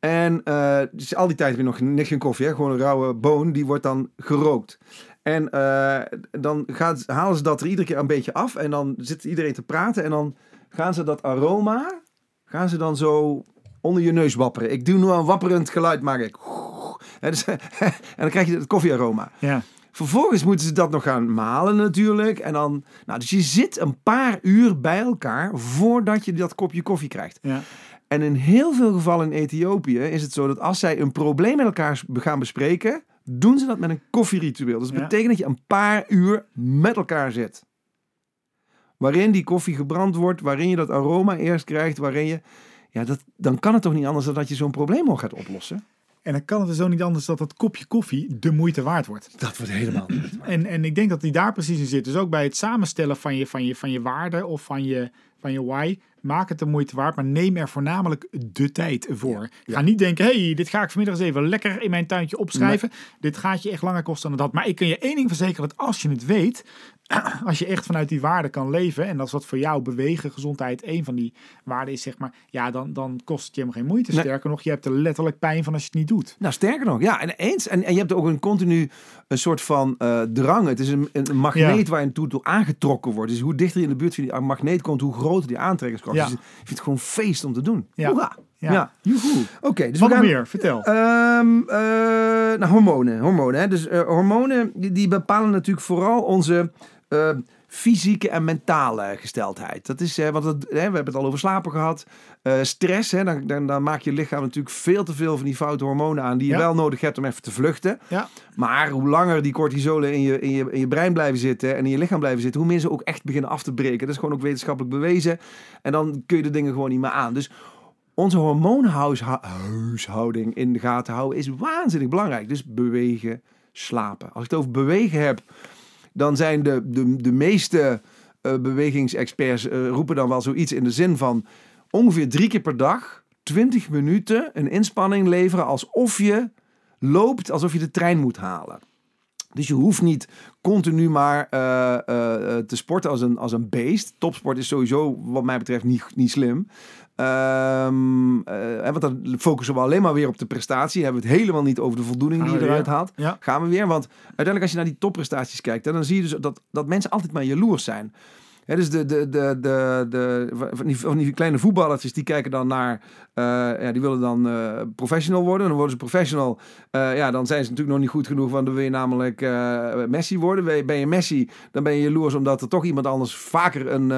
En eh, dus al die tijd heb je nog niks geen koffie, hè? gewoon een rauwe boon, die wordt dan gerookt. En eh, dan gaat, halen ze dat er iedere keer een beetje af en dan zit iedereen te praten en dan gaan ze dat aroma, gaan ze dan zo onder je neus wapperen. Ik doe nu een wapperend geluid, maak ik. Dus- [LAUGHS] en dan krijg je het koffiearoma. ja. Vervolgens moeten ze dat nog gaan malen natuurlijk. En dan, nou, dus je zit een paar uur bij elkaar voordat je dat kopje koffie krijgt. ja. En in heel veel gevallen in Ethiopië is het zo dat als zij een probleem met elkaar gaan bespreken, doen ze dat met een koffieritueel. Dus dat Ja. betekent dat je een paar uur met elkaar zit. Waarin die koffie gebrand wordt, waarin je dat aroma eerst krijgt, waarin je... Ja, dat, dan kan het toch niet anders dan dat je zo'n probleem al gaat oplossen? En dan kan het dus ook niet anders dat dat kopje koffie de moeite waard wordt. Dat wordt helemaal niet. En, en ik denk dat die daar precies in zit. Dus ook bij het samenstellen van je, van je, van je waarde of van je, van je why. Maak het de moeite waard, maar neem er voornamelijk de tijd voor. Ga niet denken, hey, dit ga ik vanmiddag eens even lekker in mijn tuintje opschrijven. Dit gaat je echt langer kosten dan dat. Maar ik kan je één ding verzekeren, dat als je het weet, [CLEARS THROAT] als je echt vanuit die waarde kan leven, en dat is wat voor jou bewegen, gezondheid, één van die waarden is, zeg maar, ja, dan, dan kost het je helemaal geen moeite. Nee. Sterker nog, je hebt er letterlijk pijn van als je het niet doet. Nou, sterker nog, ja, en eens. En, en je hebt ook een continu een soort van eh, drang. Het is een, een magneet Ja. waar je toe, toe aangetrokken wordt. Dus hoe dichter je in de buurt van die magneet komt, hoe groter die aantrekkingskracht. Ja. Dus ik vind het gewoon feest om te doen. Ja. Hoera. Ja. Ja. Oké, dus Wat we gaan... meer? Vertel. Ehm, eh, nou, hormonen. hormonen hè. Dus eh, hormonen die, die bepalen natuurlijk vooral onze eh, fysieke en mentale gesteldheid. Dat is, eh, want het, hè, we hebben het al over slapen gehad. Eh, stress, hè, dan, dan, dan maakt je lichaam natuurlijk veel te veel van die foute hormonen aan die je Ja. wel nodig hebt om even te vluchten. ja. Maar hoe langer die cortisolen in je, in, je, in je brein blijven zitten en in je lichaam blijven zitten, hoe meer ze ook echt beginnen af te breken. Dat is gewoon ook wetenschappelijk bewezen. En dan kun je de dingen gewoon niet meer aan. Dus onze hormoonhuishouding in de gaten houden is waanzinnig belangrijk. Dus bewegen, slapen. Als ik het over bewegen heb, dan zijn de, de, de meeste eh, bewegingsexperts eh, roepen dan wel zoiets in de zin van ongeveer drie keer per dag, 20 minuten, een inspanning leveren alsof je loopt, alsof je de trein moet halen. Dus je hoeft niet continu maar eh, te sporten als een, als een beest. Topsport is sowieso, wat mij betreft, niet, niet slim. Ehm, eh, want dan focussen we alleen maar weer op de prestatie. Hebben we het helemaal niet over de voldoening die je eruit haalt. Ja. Gaan we weer. Want uiteindelijk als je naar die topprestaties kijkt, hè, dan zie je dus dat, dat mensen altijd maar jaloers zijn. Hè, dus de, de, de, de, de, van, die, van die kleine voetballertjes die kijken dan naar, eh, ja, die willen dan eh, professional worden. Dan worden ze professional. Eh, ja, dan zijn ze natuurlijk nog niet goed genoeg, want dan wil je namelijk Messi worden. Ben je, Messi, dan ben je jaloers omdat er toch iemand anders vaker een,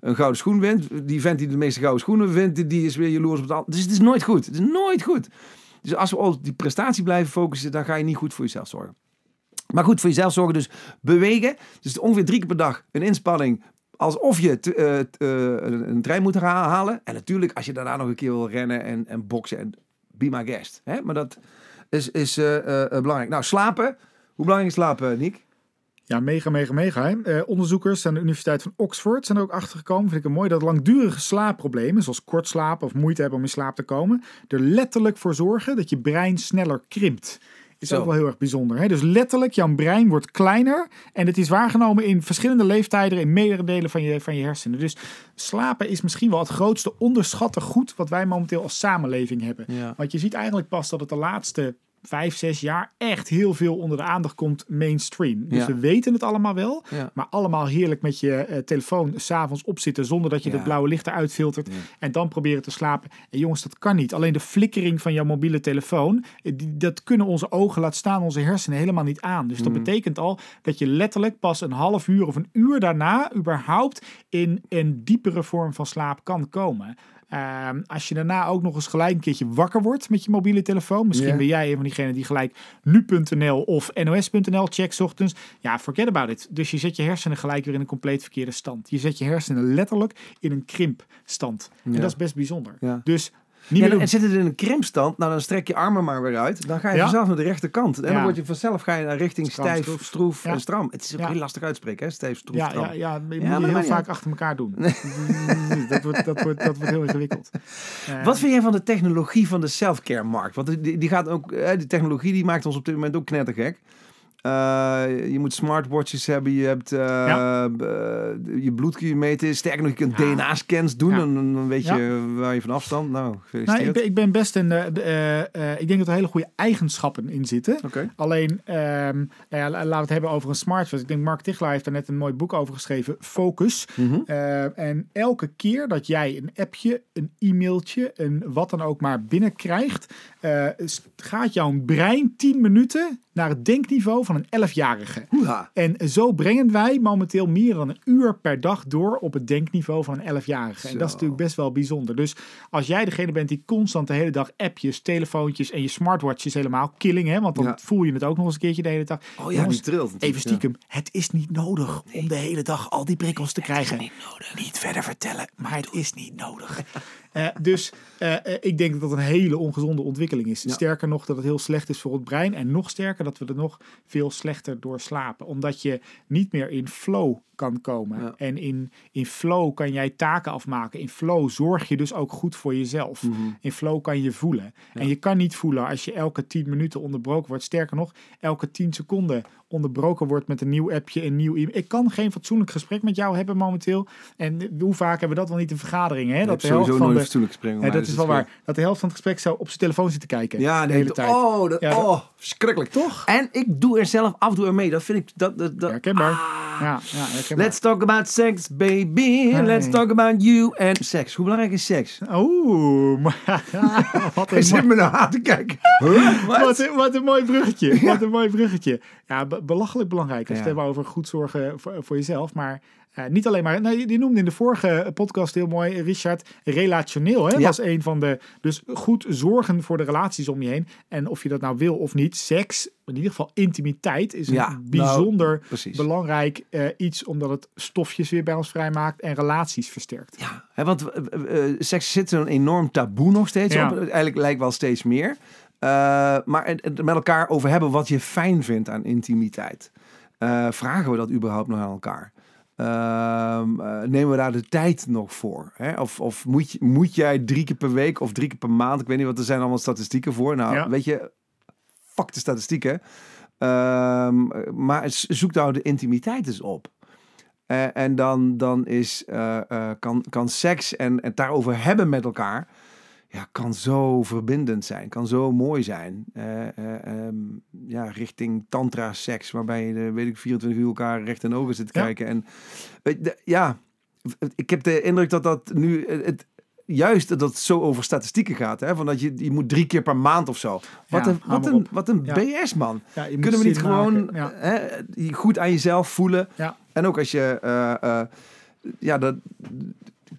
een gouden schoen wint. Die vent die de meeste gouden schoenen vindt, die- is weer jaloers op het. Dus het is nooit goed. Het is nooit goed. Dus als we op die prestatie blijven focussen, dan ga je niet goed voor jezelf zorgen. Maar goed, voor jezelf zorgen dus bewegen. Dus ongeveer drie keer per dag een inspanning. Alsof je eh, eh, een, trein moet ha- halen. En natuurlijk als je daarna nog een keer wil rennen en, en boksen. En be my guest. Hè? Maar dat is, is eh, belangrijk. Nou, slapen. Hoe belangrijk is slapen, Nick? Ja, mega, mega, mega. Hè? Onderzoekers aan de Universiteit van Oxford zijn er ook achter gekomen, vind ik het mooi, dat langdurige slaapproblemen, zoals kort slapen of moeite hebben om in slaap te komen, er letterlijk voor zorgen dat je brein sneller krimpt. Is Zo. ook wel heel erg bijzonder. Hè? Dus letterlijk, jouw brein wordt kleiner en het is waargenomen in verschillende leeftijden in meerdere delen van je, van je hersenen. Dus slapen is misschien wel het grootste onderschatte goed wat wij momenteel als samenleving hebben. Ja. Want je ziet eigenlijk pas dat het de laatste vijf, zes jaar echt heel veel onder de aandacht komt mainstream. Dus Ja. we weten het allemaal wel, Ja. maar allemaal heerlijk met je eh, telefoon s'avonds opzitten zonder dat je Ja. de blauwe lichten uitfiltert Ja. en dan proberen te slapen. En jongens, dat kan niet. Alleen de flikkering van jouw mobiele telefoon, eh, die, dat kunnen onze ogen, laat staan onze hersenen helemaal niet aan. Dus dat Mm. betekent al dat je letterlijk pas een half uur of een uur daarna überhaupt in een diepere vorm van slaap kan komen. Ehm, als je daarna ook nog eens gelijk een keertje wakker wordt met je mobiele telefoon. Misschien ben jij een van diegenen die gelijk nu.nl of nos.nl checkt ochtends. Ja, forget about it. Dus je zet je hersenen gelijk weer in een compleet verkeerde stand. Je zet je hersenen letterlijk in een krimpstand. En dat is best bijzonder. Dus niet Ja, en zit het in een krimpstand, nou dan strek je armen maar weer uit. Dan ga je Ja. vanzelf naar de rechterkant. En dan word je vanzelf ga je naar richting Stram, stijf, stroef. en stram. Het is ook heel lastig uitspreken, hè? Stijf, stroef, Ja, stram. ja, ja, dat moet Ja, je heel vaak achter elkaar doen. [LAUGHS] dat, wordt, dat, wordt, dat wordt heel ingewikkeld. [LAUGHS] Wat vind jij van de technologie van de self-care markt? Want die, die gaat ook, die technologie die maakt ons op dit moment ook knettergek. Eh, je moet smartwatches hebben, je hebt Ja. eh, je bloed kun je meten. Sterker nog, je kunt Ja. DNA-scans doen Ja. en dan, weet je waar je van afstand. Nou, nou, ik, ben, ik ben best een. ik denk dat er hele goede eigenschappen in zitten. Alleen, ehm, nou laten we het hebben over een smartwatch. Ik denk Mark Tichelaar heeft daar net een mooi boek over geschreven, Focus. Mhm. En elke keer dat jij een appje, een e-mailtje, een wat dan ook maar binnenkrijgt, eh, gaat jouw brein 10 minuten naar het denkniveau van een 11-jarige. Hoera. En zo brengen wij momenteel meer dan een uur per dag door op het denkniveau van een 11-jarige. En dat is natuurlijk best wel bijzonder. Dus als jij degene bent die constant de hele dag appjes, telefoontjes en je smartwatches helemaal killing, hè, want dan Ja. voel je het ook nog eens een keertje de hele dag. Oh ja, Jongens, die trilt natuurlijk, Even stiekem, het is niet nodig om de hele dag al die prikkels te krijgen. Niet, verder vertellen, maar het is niet nodig. [LAUGHS] Eh, dus eh, eh, ik denk dat dat een hele ongezonde ontwikkeling is. Ja. Sterker nog, dat het heel slecht is voor het brein. En nog sterker, dat we er nog veel slechter door slapen. Omdat je niet meer in flow kan komen. Ja. En in, in flow kan jij taken afmaken. In flow zorg je dus ook goed voor jezelf. Mhm. In flow kan je voelen. En je kan niet voelen als je elke 10 minuten onderbroken wordt. Sterker nog, elke 10 seconden onderbroken wordt met een nieuw appje, een nieuw e-mail. Ik kan geen fatsoenlijk gesprek met jou hebben momenteel. En hoe vaak hebben we dat wel niet in vergaderingen? Hè? Dat de helft van nooit de, fatsoenlijk springen. ja, dat is wel waar. Dat de helft van het gesprek zo op zijn telefoon zit te kijken. Ja, de hele tijd. Oh, dat, Ja, dat- oh, verschrikkelijk. Toch? En ik doe er zelf af en toe mee. Dat vind ik... Dat, dat, dat, Herkenbaar. Ah. Ja, ja, Let's talk about sex, baby. Hey. Let's talk about you en seks. Hoe belangrijk is seks? Oeh, [LAUGHS] wat, een zit me naar aan te kijken. Huh? Wat? wat, een, wat een mooi bruggetje. Wat een mooi bruggetje. Ja, be- belachelijk belangrijk. Als we Ja. het hebben over goed zorgen voor, voor jezelf. Maar niet alleen maar... Nou, je noemde in de vorige podcast heel mooi, Richard, relationeel. Hè? Ja. was een van de... Dus goed zorgen voor de relaties om je heen. En of je dat nou wil of niet, seks, in ieder geval intimiteit, is een Ja, nou, bijzonder belangrijk eh, iets. Omdat het stofjes weer bij ons vrijmaakt en relaties versterkt. Ja, hè, want eh, eh, eh, seks zit zo'n enorm taboe nog steeds Ja. op. Eigenlijk lijkt wel steeds meer. Eh, maar het, met elkaar over hebben wat je fijn vindt aan intimiteit. Eh, vragen we dat überhaupt nog aan elkaar? Ehm, eh, nemen we daar de tijd nog voor? Hè? Of, of moet, je, moet jij drie keer per week of drie keer per maand? Ik weet niet wat er zijn allemaal statistieken voor. Nou, Ja. weet je, fuck de statistieken. Ehm, maar zoek nou de intimiteit eens op. Eh, en dan, dan is, eh, kan, kan seks en en het daarover hebben met elkaar, ja, kan zo verbindend zijn, kan zo mooi zijn. Eh, eh, ehm, ja, richting tantra-seks, waarbij je, eh, weet ik, 24 uur elkaar recht in de ogen zit te Ja. kijken. En weet je, de- ja, ik heb de indruk dat dat nu eh, het, juist dat het zo over statistieken gaat, hè? Van dat je, je moet drie keer per maand of zo. Wat Ja, een, wat een, wat een Ja. BS, man. Ja, Kunnen we niet gewoon hè, goed aan jezelf voelen? Ja. En ook als je, eh, eh, ja, dat,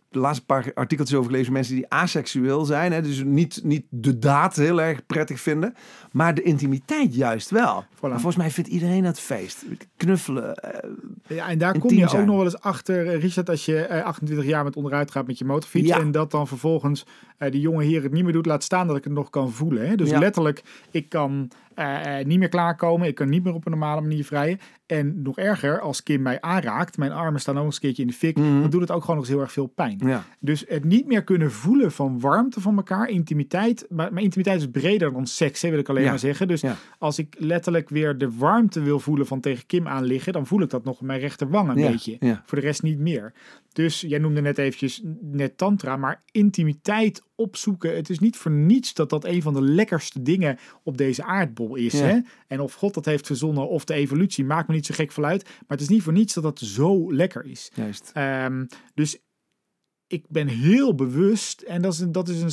de laatste paar artikeltjes over gelezen, mensen die aseksueel zijn, hè, dus niet, niet de daad heel erg prettig vinden, maar de intimiteit juist wel. En volgens mij vindt iedereen het feest. Knuffelen. eh, Ja, en daar kom je ook nog wel eens achter, eh, Richard, als je eh, 28 jaar met onderuit gaat met je motorfiets. Ja. En dat dan vervolgens eh die jonge heer het niet meer doet, laat staan dat ik het nog kan voelen. Hè? Dus Ja. letterlijk, ik kan eh, eh, niet meer klaarkomen. Ik kan niet meer op een normale manier vrijen. En nog erger, als Kim mij aanraakt, mijn armen staan ook eens een keertje in de fik, Mhm. dan doet het ook gewoon nog eens heel erg veel pijn. Ja. Dus het niet meer kunnen voelen van warmte van elkaar, intimiteit. Maar, maar intimiteit is breder dan seks, hè, wil ik alleen Ja. maar zeggen. Dus Ja. als ik letterlijk weer de warmte wil voelen van tegen Kim aan liggen, dan voel ik dat nog in mijn rechterwang een Ja, beetje. Voor de rest niet meer. Dus jij noemde net eventjes net tantra, maar intimiteit opzoeken. Het is niet voor niets dat dat een van de lekkerste dingen op deze aardbol is. Ja. Hè? En of God dat heeft verzonnen of de evolutie, maakt me niet zo gek van uit. Maar het is niet voor niets dat dat zo lekker is. Juist. Ehm, dus ik ben heel bewust, en dat is, een, dat is een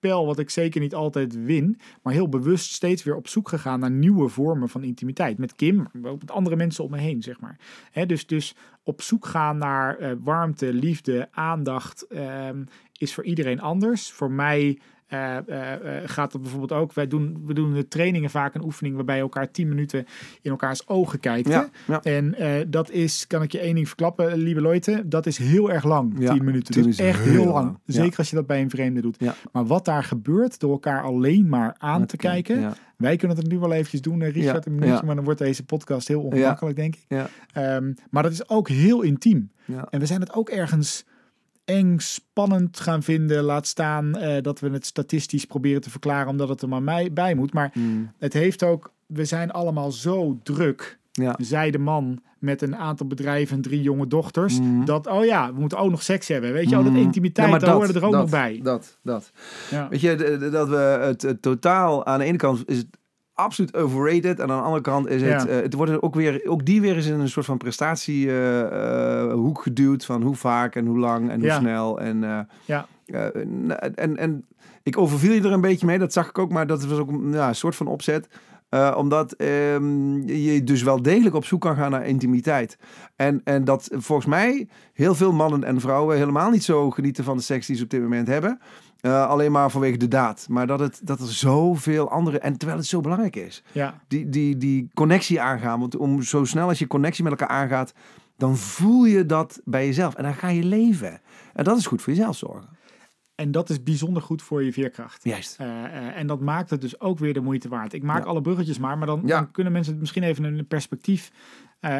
spel wat ik zeker niet altijd win, maar heel bewust steeds weer op zoek gegaan naar nieuwe vormen van intimiteit. Met Kim, maar ook met andere mensen om me heen, zeg maar. Dus, dus op zoek gaan naar eh, warmte, liefde, aandacht ehm, is voor iedereen anders. Voor mij eh, eh, eh, gaat het bijvoorbeeld ook, wij doen, we doen de trainingen vaak een oefening waarbij je elkaar 10 minuten in elkaars ogen kijkt. Ja, ja. En dat is, kan ik je één ding verklappen, lieve Leute, dat is heel erg lang, Ja, 10 minuten. tien Dat is is echt heel lang. Zeker als je dat bij een vreemde doet. Ja. Maar wat daar gebeurt door elkaar alleen maar aan te kijken. Ja. Wij kunnen het nu wel eventjes doen, Richard, een minuutje, maar dan wordt deze podcast heel ongemakkelijk, denk ik. Ja. Ehm, maar dat is ook heel intiem. Ja. En we zijn het ook ergens eng, spannend gaan vinden. Laat staan eh, dat we het statistisch proberen te verklaren, omdat het er maar mij bij moet. Maar Mm. het heeft ook, we zijn allemaal zo druk Ja. zei de man met een aantal bedrijven en drie jonge dochters. Mhm. Dat, oh ja, we moeten ook nog seks hebben. Weet je, oh, dat Mhm. intimiteit, Ja, maar daar hoorde er ook dat, nog bij. Dat, dat. Ja. Weet je, dat we het, het totaal aan de ene kant is het absoluut overrated. En aan de andere kant is het, Ja. eh, het wordt ook weer, ook die weer eens in een soort van prestatiehoek geduwd van hoe vaak en hoe lang en hoe Ja. snel. En, eh, Ja. eh, en, en, en ik overviel je er een beetje mee, dat zag ik ook, maar dat was ook een ja, een soort van opzet. Eh, omdat ehm, je dus wel degelijk op zoek kan gaan naar intimiteit. En, en dat volgens mij heel veel mannen en vrouwen helemaal niet zo genieten van de seks die ze op dit moment hebben. Eh, alleen maar vanwege de daad. Maar dat, het, dat er zoveel andere... En terwijl het zo belangrijk is. ja. Die, die, die connectie aangaan. Want om zo snel als je connectie met elkaar aangaat... dan voel je dat bij jezelf. En dan ga je leven. En dat is goed voor jezelf zorgen. En dat is bijzonder goed voor je veerkracht. Juist. Eh, eh, en dat maakt het dus ook weer de moeite waard. Ik maak Ja. alle bruggetjes maar, maar dan, Ja. dan kunnen mensen het misschien even in een perspectief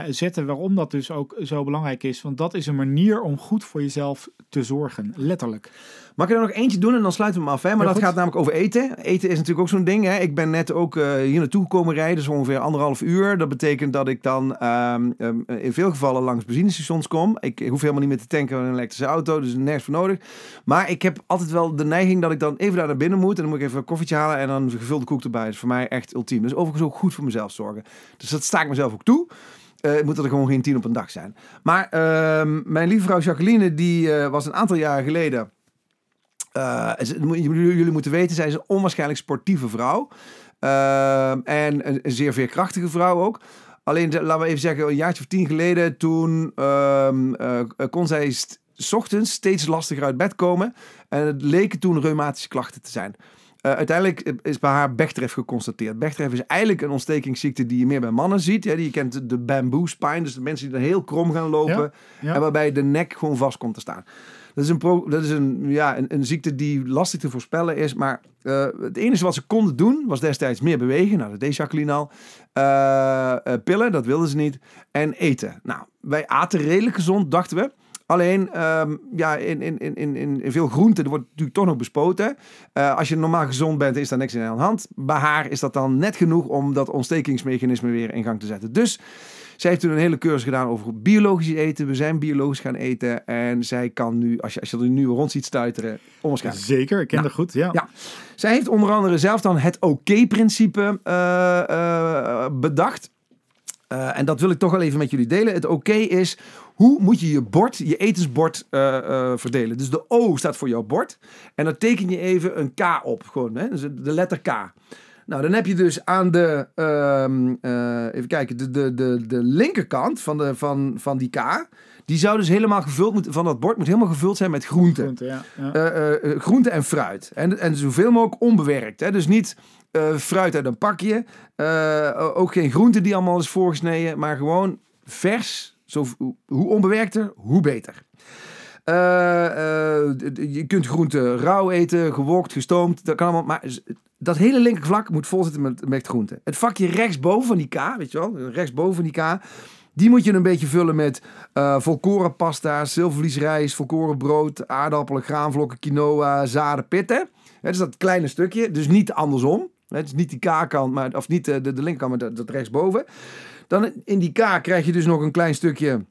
zetten waarom dat dus ook zo belangrijk is. Want dat is een manier om goed voor jezelf te zorgen, letterlijk. Mag ik er nog eentje doen en dan sluiten we hem af. Hè? Maar Ja, dat goed. gaat namelijk over eten. Eten is natuurlijk ook zo'n ding. Hè? Ik ben net ook eh, hier naartoe gekomen rijden. Dus ongeveer anderhalf uur. Dat betekent dat ik dan ehm, ehm, in veel gevallen langs benzinestations kom. Ik hoef helemaal niet meer te tanken in een elektrische auto. Dus nergens voor nodig. Maar ik heb altijd wel de neiging dat ik dan even daar naar binnen moet. En dan moet ik even een koffietje halen en dan een gevulde koek erbij. Dat is voor mij echt ultiem. Dus overigens ook goed voor mezelf zorgen. Dus dat sta ik mezelf ook toe. Eh, het moet er gewoon geen tien op een dag zijn. Maar ehm, mijn lieve vrouw Jacqueline, die eh, was een aantal jaren geleden... Eh, jullie moeten weten, zij is een onwaarschijnlijk sportieve vrouw. Ehm, en een, een zeer veerkrachtige vrouw ook. Alleen, laten we even zeggen, een jaartje of tien geleden... toen ehm, eh, kon zij st- 's ochtends steeds lastiger uit bed komen. En het leken toen reumatische klachten te zijn. Eh, uiteindelijk is bij haar Bechterew geconstateerd. Bechterew is eigenlijk een ontstekingsziekte die je meer bij mannen ziet. Ja, die je kent de bamboo spine, dus de mensen die dan heel krom gaan lopen. Ja, ja. En waarbij de nek gewoon vast komt te staan. Dat is een, pro, dat is een, ja, een, een ziekte die lastig te voorspellen is. Maar eh, het enige wat ze konden doen was destijds meer bewegen. Nou, dat deed Jacqueline al. Eh, eh, pillen, dat wilden ze niet. En eten. Nou, wij aten redelijk gezond, dachten we. Alleen, ehm, ja, in, in, in, in, veel groenten, wordt natuurlijk toch nog bespoten. Als je normaal gezond bent, is daar niks in aan de hand. Bij haar is dat dan net genoeg om dat ontstekingsmechanisme weer in gang te zetten. Dus zij heeft toen een hele cursus gedaan over biologisch eten. We zijn biologisch gaan eten. En zij kan nu, als je, als je er nu rond ziet stuiteren, onwaarschijnlijk. Zeker, ik ken Nou, dat goed. Ja. ja. Zij heeft onder andere zelf dan het oké-principe eh, eh, bedacht. Eh, en dat wil ik toch wel even met jullie delen. Het oké is, hoe moet je je bord, je etensbord eh, verdelen? Dus de O staat voor jouw bord. En dan teken je even een K op. Gewoon, hè? Dus de letter K. Nou, dan heb je dus aan de, ehm, eh, even kijken, de, de, de, de linkerkant van, de, van, van die K, die zou dus helemaal gevuld moeten, van dat bord moet helemaal gevuld zijn met groenten. Groente, ja. ja. Eh, eh, groente en fruit. En, en zoveel mogelijk onbewerkt. Hè? Dus niet fruit uit een pakje. Ook geen groente die allemaal is voorgesneden. Maar gewoon vers. Zo, hoe onbewerkter, hoe beter. Je kunt groenten rauw eten, gewokt, gestoomd. Dat kan allemaal. Maar dat hele linkervlak moet vol zitten met, met groenten. Het vakje rechtsboven van die K, weet je wel, rechtsboven van die K, die moet je een beetje vullen met uh, volkoren pasta, zilvervliesrijst, volkoren brood, aardappelen, graanvlokken, quinoa, zaden, pitten. Het is dat kleine stukje, dus niet andersom. Het is niet die K-kant, maar, of niet de, de, de linkerkant, maar dat, dat rechtsboven. Dan in die K krijg je dus nog een klein stukje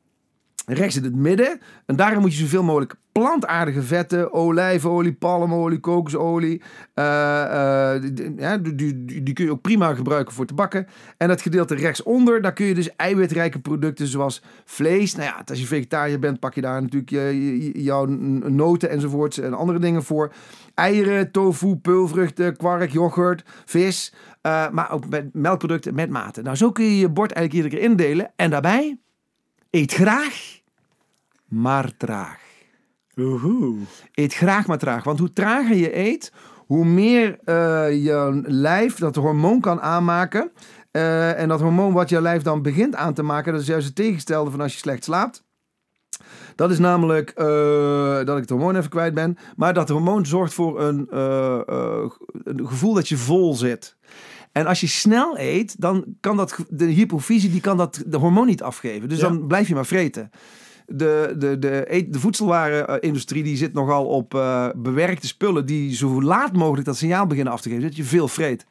rechts in het midden. En daarin moet je zoveel mogelijk plantaardige vetten, olijfolie, palmolie, kokosolie. Uh, uh, die, die, die, kun je ook prima gebruiken voor te bakken. En dat gedeelte rechtsonder, daar kun je dus eiwitrijke producten zoals vlees. Nou ja, als je vegetariër bent, pak je daar natuurlijk je, jouw noten enzovoorts en andere dingen voor. Eieren, tofu, peulvruchten, kwark, yoghurt, vis. Uh, maar ook met melkproducten met mate. Nou, zo kun je je bord eigenlijk iedere keer indelen. En daarbij, eet graag maar traag. Oehoe. Eet graag maar traag. Want hoe trager je eet, hoe meer uh, je lijf dat hormoon kan aanmaken. Uh, en dat hormoon wat je lijf dan begint aan te maken, dat is juist het tegenstelde van als je slecht slaapt. Dat is namelijk uh, dat ik het hormoon even kwijt ben. Maar dat hormoon zorgt voor een, een gevoel dat je vol zit. En als je snel eet, dan kan dat, de hypofyse die kan dat de hormoon niet afgeven. Dus ja. dan blijf je maar vreten de, de, de, de voedselwarenindustrie die zit nogal op uh, bewerkte spullen die zo laat mogelijk dat signaal beginnen af te geven. Dat je veel vreet.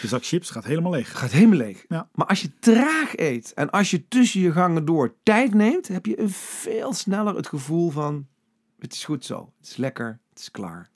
De zak chips gaat helemaal leeg. Gaat helemaal leeg. Ja. Maar als je traag eet en als je tussen je gangen door tijd neemt, heb je een veel sneller het gevoel van het is goed zo. Het is lekker. Het is klaar.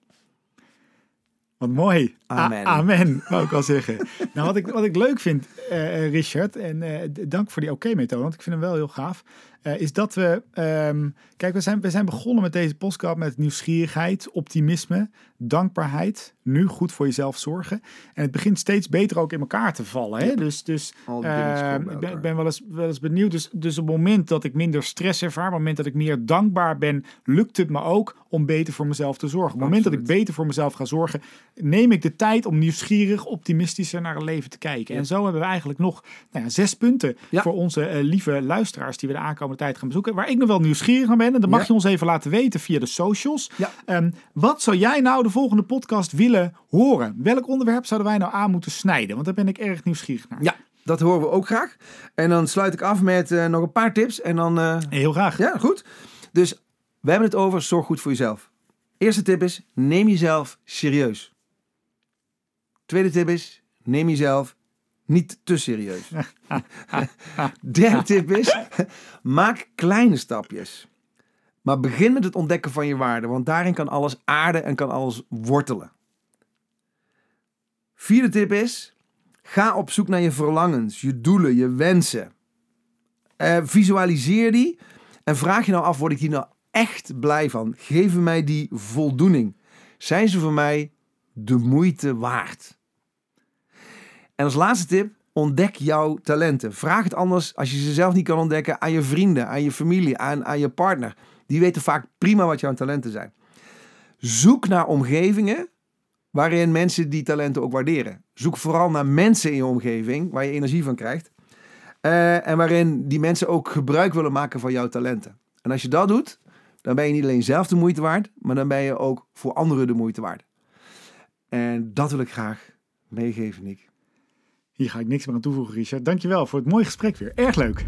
Wat mooi. Amen. A amen, wou ik al zeggen. [LAUGHS] nou, wat ik, wat ik leuk vind, uh, Richard, en uh, dank voor die oké-methode, want ik vind hem wel heel gaaf. Uh, is dat we. Um, kijk, we zijn, we zijn begonnen met deze podcast met nieuwsgierigheid, optimisme, dankbaarheid. Nu goed voor jezelf zorgen. En het begint steeds beter ook in elkaar te vallen. Hè? Dus, dus uh, ik ben, ben, wel, eens, wel eens benieuwd. Dus, dus op het moment dat ik minder stress ervaar, op het moment dat ik meer dankbaar ben, lukt het me ook om beter voor mezelf te zorgen. Op het moment dat ik beter voor mezelf ga zorgen, neem ik de tijd om nieuwsgierig, optimistischer naar het leven te kijken. Ja. En zo hebben we eigenlijk nog nou ja, zes punten voor onze uh, lieve luisteraars die we de aankomende tijd gaan bezoeken. Waar ik nog wel nieuwsgierig aan ben. En dat mag ja. je ons even laten weten via de socials. Ja. Um, wat zou jij nou de volgende podcast willen horen? Welk onderwerp zouden wij nou aan moeten snijden? Want daar ben ik erg nieuwsgierig naar. Ja. Dat horen we ook graag. En dan sluit ik af met uh, nog een paar tips. En dan, uh... Heel graag. Ja, goed. Dus we hebben het over zorg goed voor jezelf. Eerste tip is, neem jezelf serieus. Tweede tip is, neem jezelf niet te serieus. [LAUGHS] Derde tip is, maak kleine stapjes. Maar begin met het ontdekken van je waarde, want daarin kan alles aarden en kan alles wortelen. Vierde tip is, ga op zoek naar je verlangens, je doelen, je wensen. Uh, visualiseer die en vraag je nou af, word ik hier nou echt blij van? Geven mij die voldoening? Zijn ze voor mij de moeite waard? En als laatste tip, ontdek jouw talenten. Vraag het anders als je ze zelf niet kan ontdekken aan je vrienden, aan je familie, aan, aan je partner. Die weten vaak prima wat jouw talenten zijn. Zoek naar omgevingen waarin mensen die talenten ook waarderen. Zoek vooral naar mensen in je omgeving waar je energie van krijgt. Uh, en waarin die mensen ook gebruik willen maken van jouw talenten. En als je dat doet, dan ben je niet alleen zelf de moeite waard, maar dan ben je ook voor anderen de moeite waard. En dat wil ik graag meegeven, Nick. Hier ga ik niks meer aan toevoegen, Richard. Dankjewel voor het mooie gesprek weer. Erg leuk.